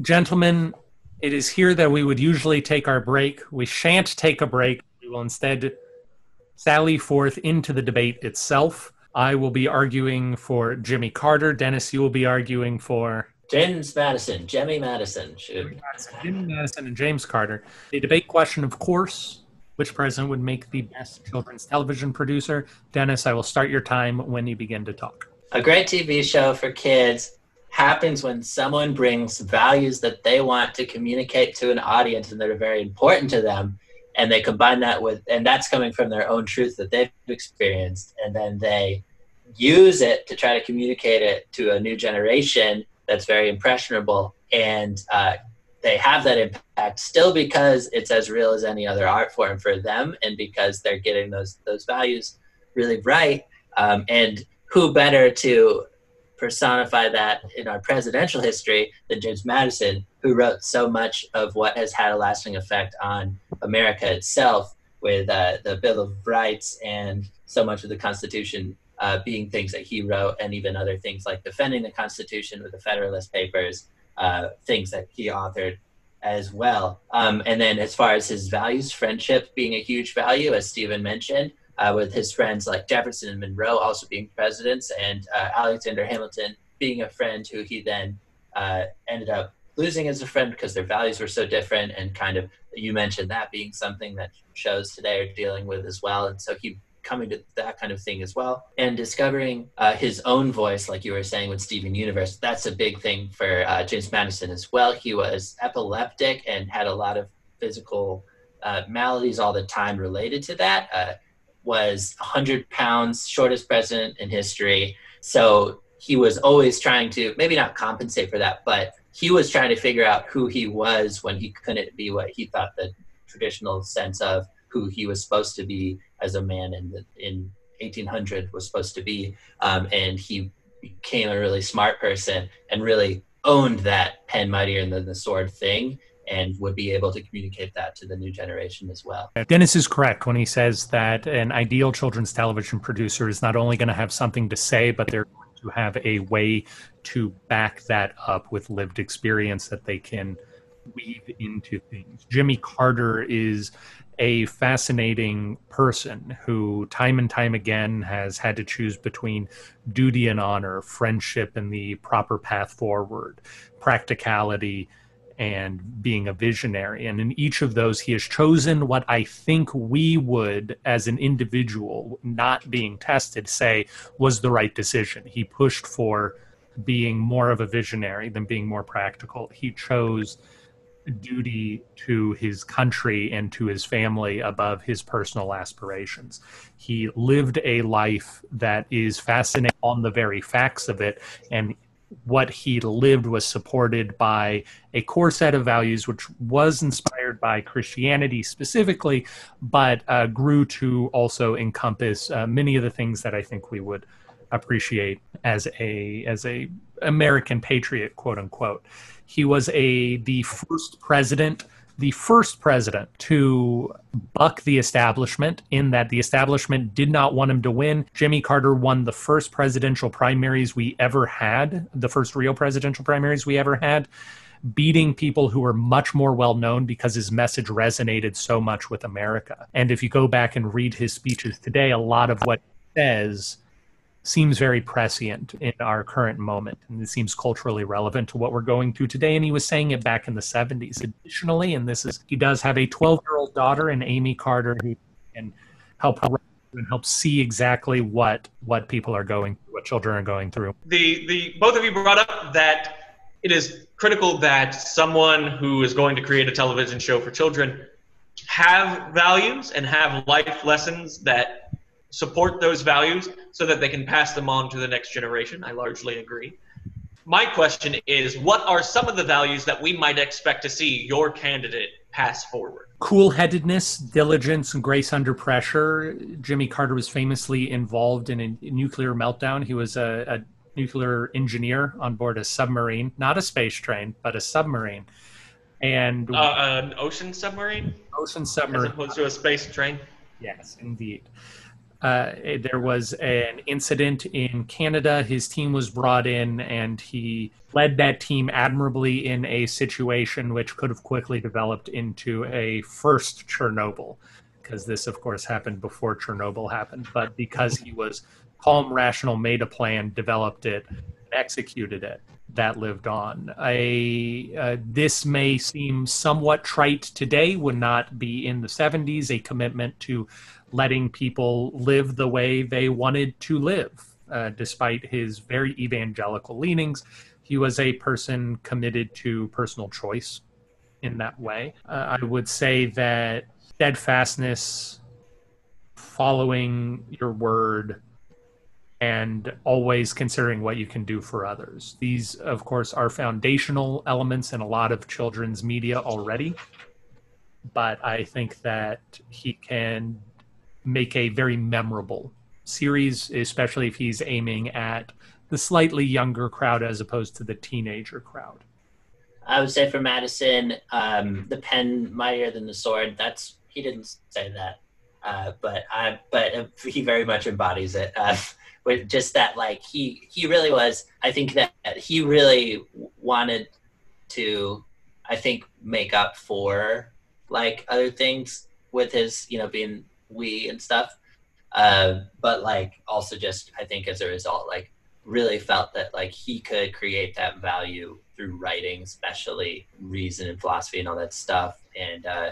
Gentlemen, it is here that we would usually take our break. We shan't take a break. We will instead sally forth into the debate itself. I will be arguing for Jimmy Carter. Dennis, you will be arguing for James Madison, Jimmy Madison. Jimmy Madison, Jimmy Madison and James Carter. The debate question, of course, which president would make the best children's television producer? Dennis, I will start your time when you begin to talk. A great TV show for kids happens when someone brings values that they want to communicate to an audience and that are very important to them and they combine that with and that's coming from their own truth that they've experienced and then they use it to try to communicate it to a new generation that's very impressionable and uh, they have that impact still because it's as real as any other art form for them and because they're getting those those values really right um, and who better to personify that in our presidential history than James Madison, who wrote so much of what has had a lasting effect on America itself with uh, the Bill of Rights and so much of the Constitution uh, being things that he wrote, and even other things like defending the Constitution with the Federalist Papers, uh, things that he authored as well. Um, and then, as far as his values, friendship being a huge value, as Steven mentioned, uh, with his friends like Jefferson and Monroe also being presidents, and uh, Alexander Hamilton being a friend who he then uh, ended up losing as a friend because their values were so different. And kind of, you mentioned that being something that shows today are dealing with as well. And so he coming to that kind of thing as well and discovering uh, his own voice like you were saying with steven universe that's a big thing for uh, james madison as well he was epileptic and had a lot of physical uh, maladies all the time related to that uh, was 100 pounds, shortest president in history. So he was always trying to, maybe not compensate for that, but he was trying to figure out who he was when he couldn't be what he thought the traditional sense of who he was supposed to be as a man in the, in 1800 was supposed to be. Um, and he became a really smart person and really owned that pen mightier than the sword thing and would be able to communicate that to the new generation as well. Dennis is correct when he says that an ideal children's television producer is not only going to have something to say, but they're to have a way to back that up with lived experience that they can weave into things. Jimmy Carter is a fascinating person who, time and time again, has had to choose between duty and honor, friendship and the proper path forward, practicality and being a visionary. And in each of those, he has chosen what I think we would, as an individual, not being tested, say was the right decision. He pushed for being more of a visionary than being more practical. He chose duty to his country and to his family above his personal aspirations. He lived a life that is fascinating on the very facts of it, and what he lived was supported by a core set of values, which was inspired by Christianity specifically, but uh, grew to also encompass uh, many of the things that I think we would appreciate as a as a American patriot, quote unquote. He was a the first president, the first president to buck the establishment in that the establishment did not want him to win. Jimmy Carter won the first presidential primaries we ever had, the first real presidential primaries we ever had beating people who were much more well known because his message resonated so much with America. And if you go back and read his speeches today, a lot of what he says seems very prescient in our current moment and it seems culturally relevant to what we're going through today and he was saying it back in the 70s additionally and this is he does have a 12 year old daughter and amy carter who can help her and help see exactly what what people are going through what children are going through. The the both of you brought up that it is critical that someone who is going to create a television show for children have values and have life lessons that support those values so that they can pass them on to the next generation. I largely agree. My question is what are some of the values that we might expect to see your candidate pass forward? Cool headedness, diligence, and grace under pressure. Jimmy Carter was famously involved in a nuclear meltdown. He was a, a nuclear engineer on board a submarine, not a space train, but a submarine. And uh, an ocean submarine? Ocean submarine. As opposed to a space train? Yes, indeed. Uh, there was an incident in Canada. His team was brought in, and he led that team admirably in a situation which could have quickly developed into a first Chernobyl, because this, of course, happened before Chernobyl happened. But because he was calm, rational, made a plan, developed it, executed it, that lived on. A, uh, this may seem somewhat trite today, would not be in the 70s, a commitment to letting people live the way they wanted to live, uh, despite his very evangelical leanings. He was a person committed to personal choice in that way. Uh, I would say that steadfastness, following your word, and always considering what you can do for others. These, of course, are foundational elements in a lot of children's media already. But I think that he can make a very memorable series, especially if he's aiming at the slightly younger crowd as opposed to the teenager crowd. I would say for Madison, um, the pen mightier than the sword. That's he didn't say that, uh, but I but he very much embodies it. Uh, with just that, like he he really was. I think that he really wanted to, I think, make up for like other things with his you know being we and stuff. Uh, but like also just I think as a result, like really felt that like he could create that value through writing, especially reason and philosophy and all that stuff. And uh,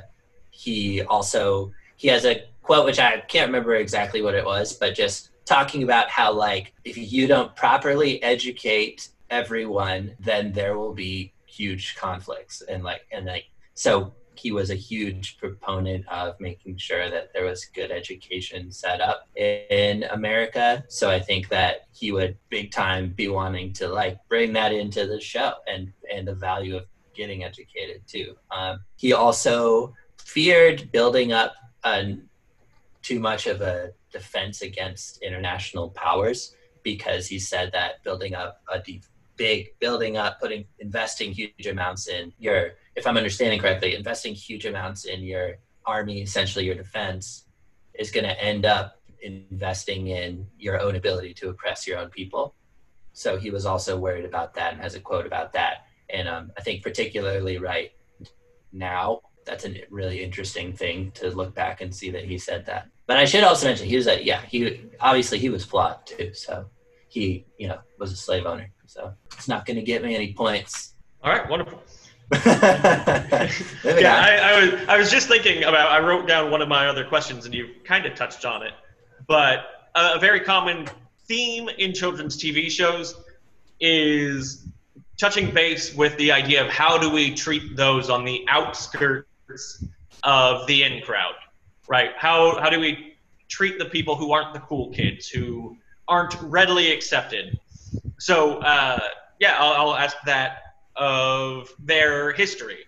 he also he has a quote which I can't remember exactly what it was, but just talking about how like if you don't properly educate everyone, then there will be huge conflicts and like and like so he was a huge proponent of making sure that there was good education set up in America. So I think that he would big time be wanting to like bring that into the show and and the value of getting educated too. Um, he also feared building up too much of a defense against international powers because he said that building up a deep, big building up, putting investing huge amounts in your if I'm understanding correctly, investing huge amounts in your army, essentially your defense, is going to end up investing in your own ability to oppress your own people. So he was also worried about that and has a quote about that. And um, I think particularly right now, that's a really interesting thing to look back and see that he said that. But I should also mention he was a yeah he obviously he was flawed too. So he you know was a slave owner. So it's not going to get me any points. All right, wonderful. [LAUGHS] yeah, I, I, was I was just thinking about. I wrote down one of my other questions, and you kind of touched on it. But a, a very common theme in children's TV shows is touching base with the idea of how do we treat those on the outskirts of the in crowd, right? How how do we treat the people who aren't the cool kids, who aren't readily accepted? So uh, yeah, I'll, I'll ask that of their history.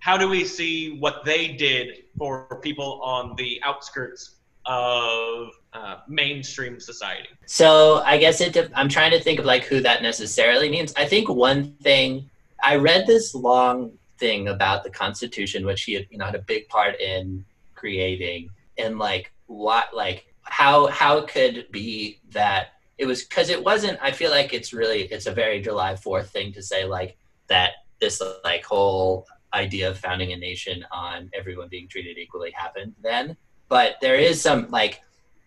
How do we see what they did for people on the outskirts of uh, mainstream society? So I guess it. I'm trying to think of like who that necessarily means. I think one thing I read this long thing about the Constitution, which he had, you know, had a big part in creating, and like what, like how how could be that it was because it wasn't. I feel like it's really it's a very July Fourth thing to say like that this like whole idea of founding a nation on everyone being treated equally happened then. But there is some like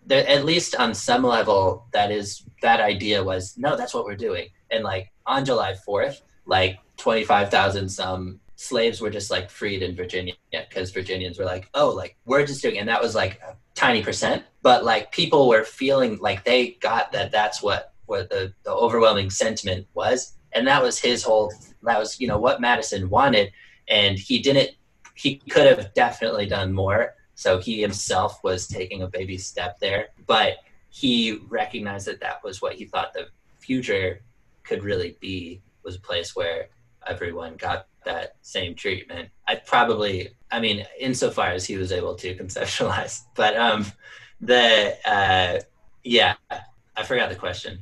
there, at least on some level that is that idea was no that's what we're doing. And like on july 4th like 25000 some slaves were just like freed in virginia because virginians were like oh like we're just doing and that was like a tiny percent. But like people were feeling like they got that that's what what the, the overwhelming sentiment was. And that was his whole that was you know what madison wanted and he didn't he could have definitely done more. So he himself was taking a baby step there but he recognized that that was what he thought the future could really be was a place where everyone got that same treatment. I probably i mean insofar as he was able to [LAUGHS] conceptualize but um the uh yeah i forgot the question.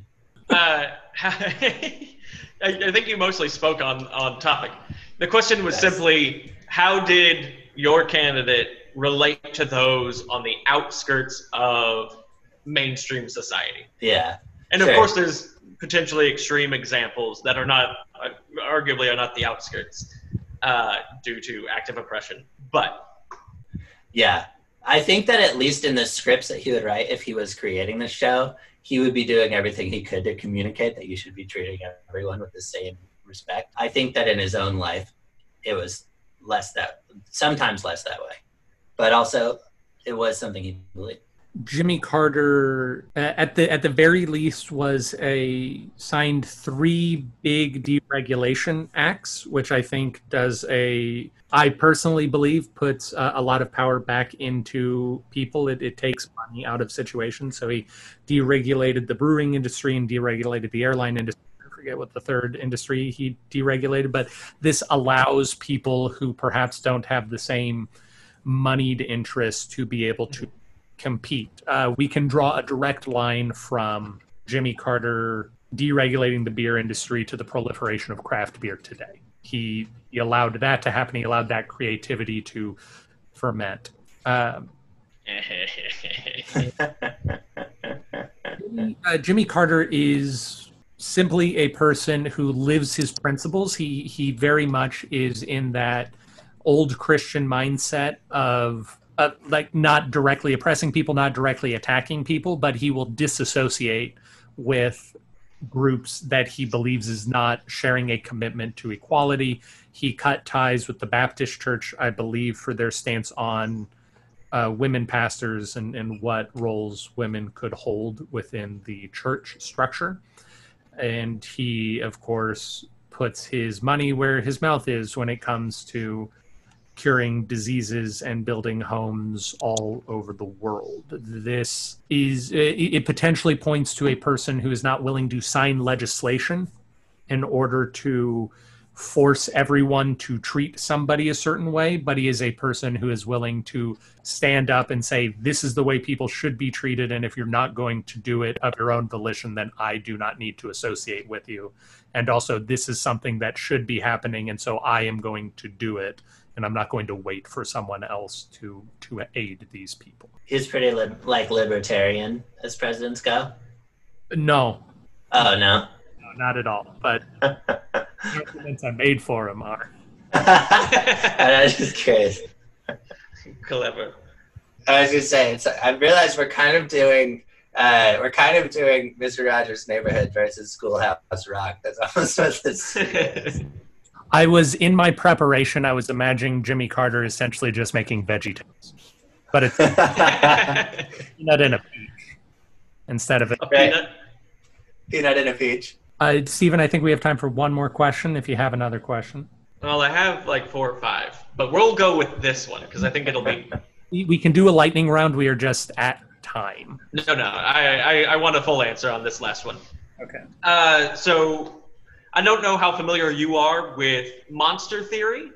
Uh [LAUGHS] I, I think you mostly spoke on on topic. The question was yes. simply, how did your candidate relate to those on the outskirts of mainstream society? Yeah. And of sure. course, there's potentially extreme examples that are not, uh, arguably, are not the outskirts uh, due to active oppression. But yeah, I think that at least in the scripts that he would write if he was creating the show, he would be doing everything he could to communicate that you should be treating everyone with the same respect. I think that in his own life, it was less that, sometimes less that way, but also it was something he believed. Jimmy Carter, at the at the very least, was a signed three big deregulation acts, which I think does a I personally believe puts uh, a lot of power back into people. It, it, takes money out of situations. So he deregulated the brewing industry and deregulated the airline industry. I forget what the third industry he deregulated, but this allows people who perhaps don't have the same moneyed interest to be able to compete. Uh, we can draw a direct line from Jimmy Carter deregulating the beer industry to the proliferation of craft beer today he, he allowed that to happen. He allowed that creativity to ferment. Um, [LAUGHS] uh, Jimmy Carter is simply a person who lives his principles. He he very much is in that old Christian mindset of uh, like not directly oppressing people, not directly attacking people, but he will disassociate with groups that he believes is not sharing a commitment to equality. He cut ties with the Baptist Church, I believe, for their stance on uh, women pastors and, and what roles women could hold within the church structure. And he, of course, puts his money where his mouth is when it comes to curing diseases and building homes all over the world. This is, it potentially points to a person who is not willing to sign legislation in order to force everyone to treat somebody a certain way, but he is a person who is willing to stand up and say, This is the way people should be treated. And if you're not going to do it of your own volition, then I do not need to associate with you. And also, this is something that should be happening. And so I am going to do it. And I'm not going to wait for someone else to, to aid these people. He's pretty li- like libertarian as presidents go. No, Oh no. no not at all. But arguments I made for him are. [LAUGHS] I was just curious. Clever. I was just saying. So I realized we're kind of doing. Uh, we're kind of doing Mr. Rogers' Neighborhood versus Schoolhouse Rock. That's almost what this. [LAUGHS] I was in my preparation. I was imagining Jimmy Carter essentially just making VeggieTales, but it's [LAUGHS] peanut in a peach instead of it. A peanut. Peanut in a peach. Uh, Steven, I think we have time for one more question. If you have another question, Well, I have like four or five, but we'll go with this one because I think it'll be. [LAUGHS] we, we can do a lightning round. We are just at time. No, no, I, I, I want a full answer on this last one. Okay. Uh, so, I don't know how familiar you are with monster theory,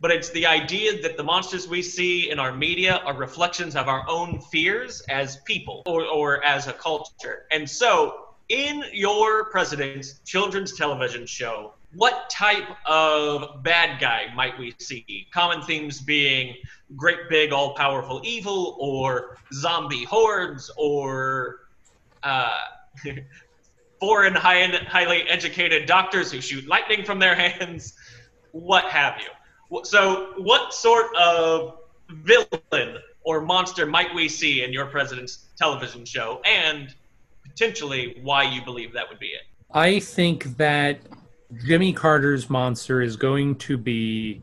but it's the idea that the monsters we see in our media are reflections of our own fears as people or, or as a culture. And so, in your president's children's television show, what type of bad guy might we see? Common themes being great big all powerful evil, or zombie hordes, or uh, [LAUGHS] foreign high, highly educated doctors who shoot lightning from their [LAUGHS] hands, what have you. So, what sort of villain or monster might we see in your president's television show, and potentially why you believe that would be it? I think that Jimmy Carter's monster is going to be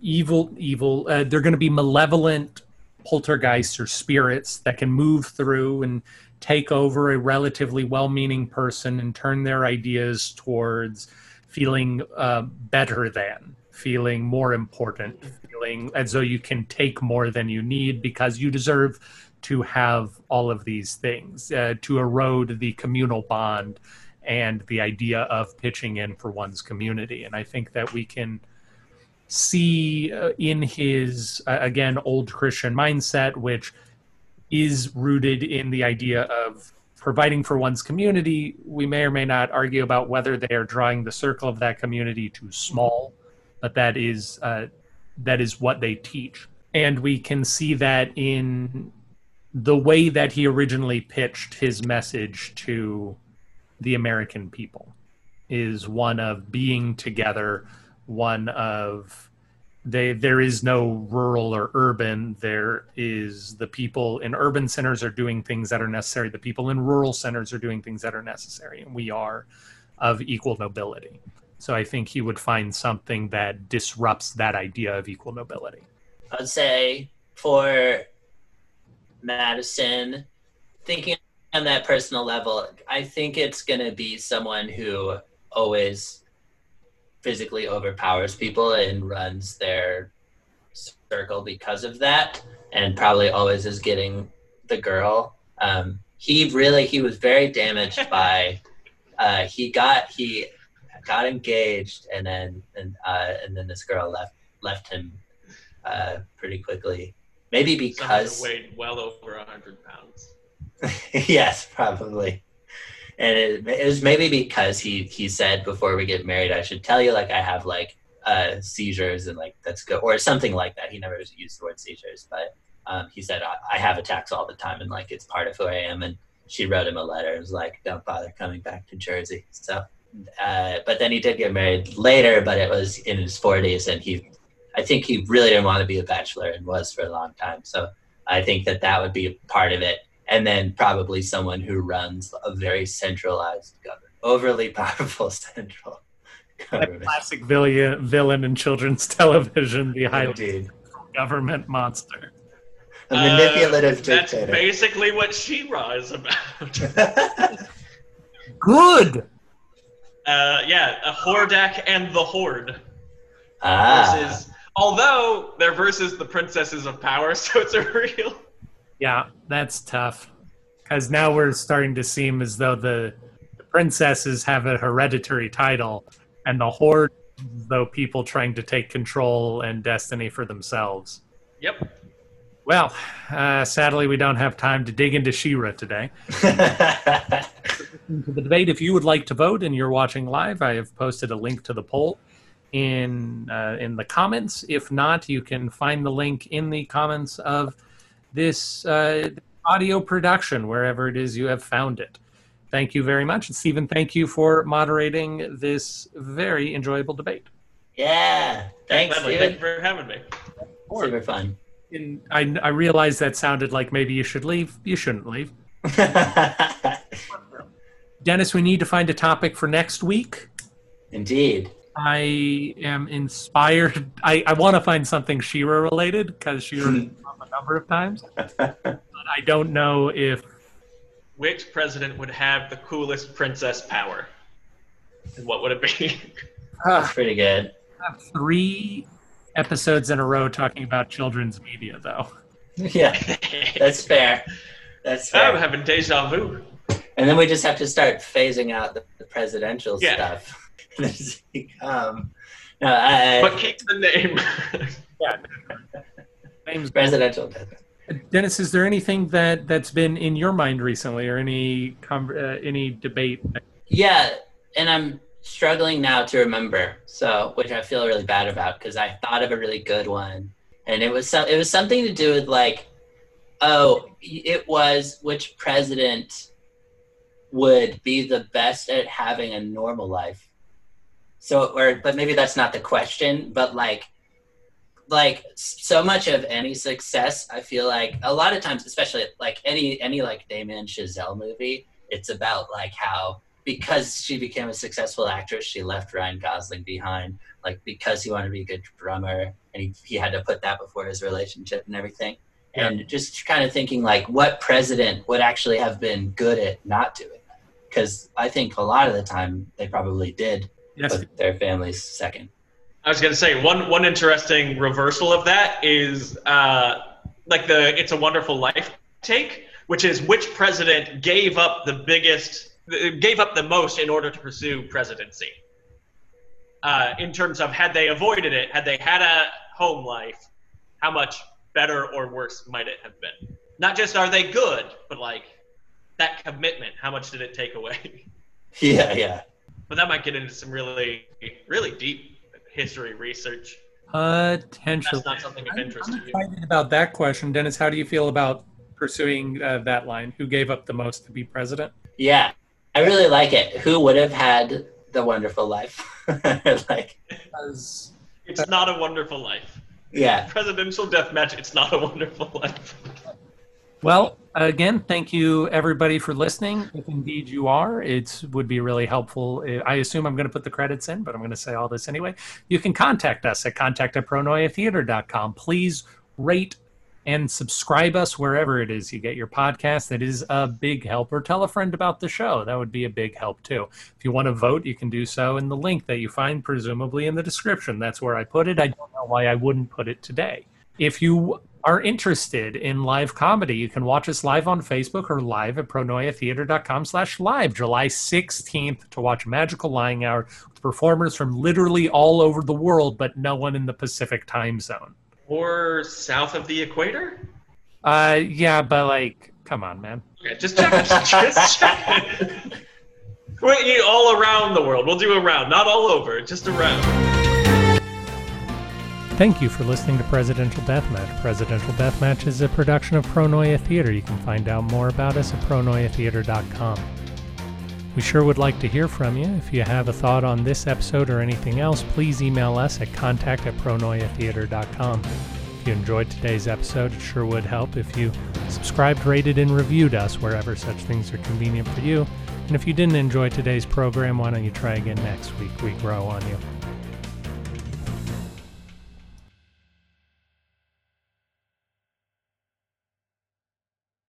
evil, evil. Uh, they're going to be malevolent poltergeists or spirits that can move through and take over a relatively well meaning person and turn their ideas towards feeling uh, better than, feeling more important, feeling as though you can take more than you need because you deserve to have all of these things, uh, to erode the communal bond and the idea of pitching in for one's community. And I think that we can see uh, in his, uh, again, old Christian mindset, which is rooted in the idea of providing for one's community. We may or may not argue about whether they are drawing the circle of that community too small, but that is uh, that is what they teach, and we can see that in the way that he originally pitched his message to the American people is one of being together, one of they there is no rural or urban. There is the people in urban centers are doing things that are necessary. The people in rural centers are doing things that are necessary and we are of equal nobility. So i think he would find something that disrupts that idea of equal nobility. I'd say for Madison, thinking on that personal level, I think it's going to be someone who always physically overpowers people and runs their circle because of that, and probably always is getting the girl. Um, he really he was very damaged [LAUGHS] by. Uh, he got he got engaged and then and uh, and then this girl left left him uh, pretty quickly. Maybe because weighed well over a hundred pounds. [LAUGHS] yes, probably. And it, it was maybe because he he said before we get married, I should tell you like I have like uh, seizures and like that's good or something like that. He never used the word seizures, but um, he said I, I have attacks all the time and like it's part of who I am. And she wrote him a letter. and was like, don't bother coming back to Jersey. So, uh, but then he did get married later, but it was in his forties, and he, I think he really didn't want to be a bachelor and was for a long time. So I think that that would be part of it and then probably someone who runs a very centralized government, overly [LAUGHS] powerful central that government. classic villain, villain in children's television the highly Indeed. government monster A manipulative Uh, That's dictator. basically what She-Ra is about. [LAUGHS] good Uh, yeah, a Hordak and the Horde ah, versus. Although they're versus the princesses of power, [LAUGHS] so it's a real. Yeah, that's tough. Because now we're starting to seem as though the, the princesses have a hereditary title, and the horde though people trying to take control and destiny for themselves. Yep. Well, uh, sadly, we don't have time to dig into She-Ra today. [LAUGHS] To the debate, if you would like to vote and you're watching live, I have posted a link to the poll in uh, in the comments. If not, you can find the link in the comments of this uh, audio production wherever it is you have found it. Thank you very much, and Steven. Thank you for moderating this very enjoyable debate. yeah. Thanks, Gladly. Thank you for having me. Super fun. And I, I realize that sounded like maybe you should leave. You shouldn't leave. [LAUGHS] Dennis, we need to find a topic for next week. Indeed. I am inspired. [LAUGHS] I, I want to find something She-Ra related because She-Ra come up a number of times. [LAUGHS] But I don't know if Which president would have the coolest princess power? And what would it be? That's [LAUGHS] ah. pretty good. I have three episodes in a row talking about children's media, though. Yeah, that's fair. That's fair. I'm having deja vu. And then we just have to start phasing out the, the presidential Yeah. stuff. This [LAUGHS] become- no, I, But keep the name. [LAUGHS] yeah. Names. presidential. Dennis, is there anything that that's been in your mind recently, or any com- uh, any debate? Yeah, and I'm struggling now to remember. So, which I feel really bad about because I thought of a really good one, and it was some. It was something to do with like, oh, it was which president would be the best at having a normal life. So, or but maybe that's not the question, but like. Like so much of any success, I feel like a lot of times, especially like any any like Damien Chazelle movie, it's about like how because she became a successful actress, she left Ryan Gosling behind. Like because he wanted to be a good drummer, and he, he had to put that before his relationship and everything. Yeah. And just kind of thinking like, what president would actually have been good at not doing that? Because I think a lot of the time they probably did Yes, put their families second. I was gonna say one one interesting reversal of that is uh, like the "It's a Wonderful Life" take, which is which president gave up the biggest, gave up the most in order to pursue presidency. Uh, in terms of had they avoided it, had they had a home life, how much better or worse might it have been? Not just are they good, but like that commitment, how much did it take away? [LAUGHS] Yeah, yeah. But that might get into some really, really deep history research. potentially. That's not something of I'm, interest I'm to you. about that question, Dennis. How do you feel about pursuing uh, that line? Who gave up the most to be president? Yeah, I really like it. Who would have had the wonderful life? [LAUGHS] like, Because It's not a wonderful life. yeah. Presidential death match. It's not a wonderful life. Well, again, thank you everybody for listening. If indeed you are, it would be really helpful. I assume I'm going to put the credits in, but I'm going to say all this anyway. You can contact us at contact at pronoiatheater.com. Please rate and subscribe us wherever it is you get your podcast. That is a big help. Or tell a friend about the show. That would be a big help too. If you want to vote, you can do so in the link that you find presumably in the description. That's where I put it. I don't know why I wouldn't put it today. If you are interested in live comedy, you can watch us live on Facebook or live at pronoiatheater.com slash live July 16th to watch Magical Lying Hour with performers from literally all over the world, but no one in the Pacific time zone. Or south of the equator? Uh, yeah, but like, come on, man. Okay, just check. [LAUGHS] just check. Wait, all around the world. We'll do around, not all over, just around. Thank you for listening to Presidential Deathmatch. Presidential Deathmatch is a production of Pronoia Theater. You can find out more about us at pronoiatheater.com. We sure would like to hear from you. If you have a thought on this episode or anything else, please email us at contact at pronoiatheater.com. If you enjoyed today's episode, it sure would help if you subscribed, rated, and reviewed us wherever such things are convenient for you. And if you didn't enjoy today's program, why don't you try again next week? We grow on you.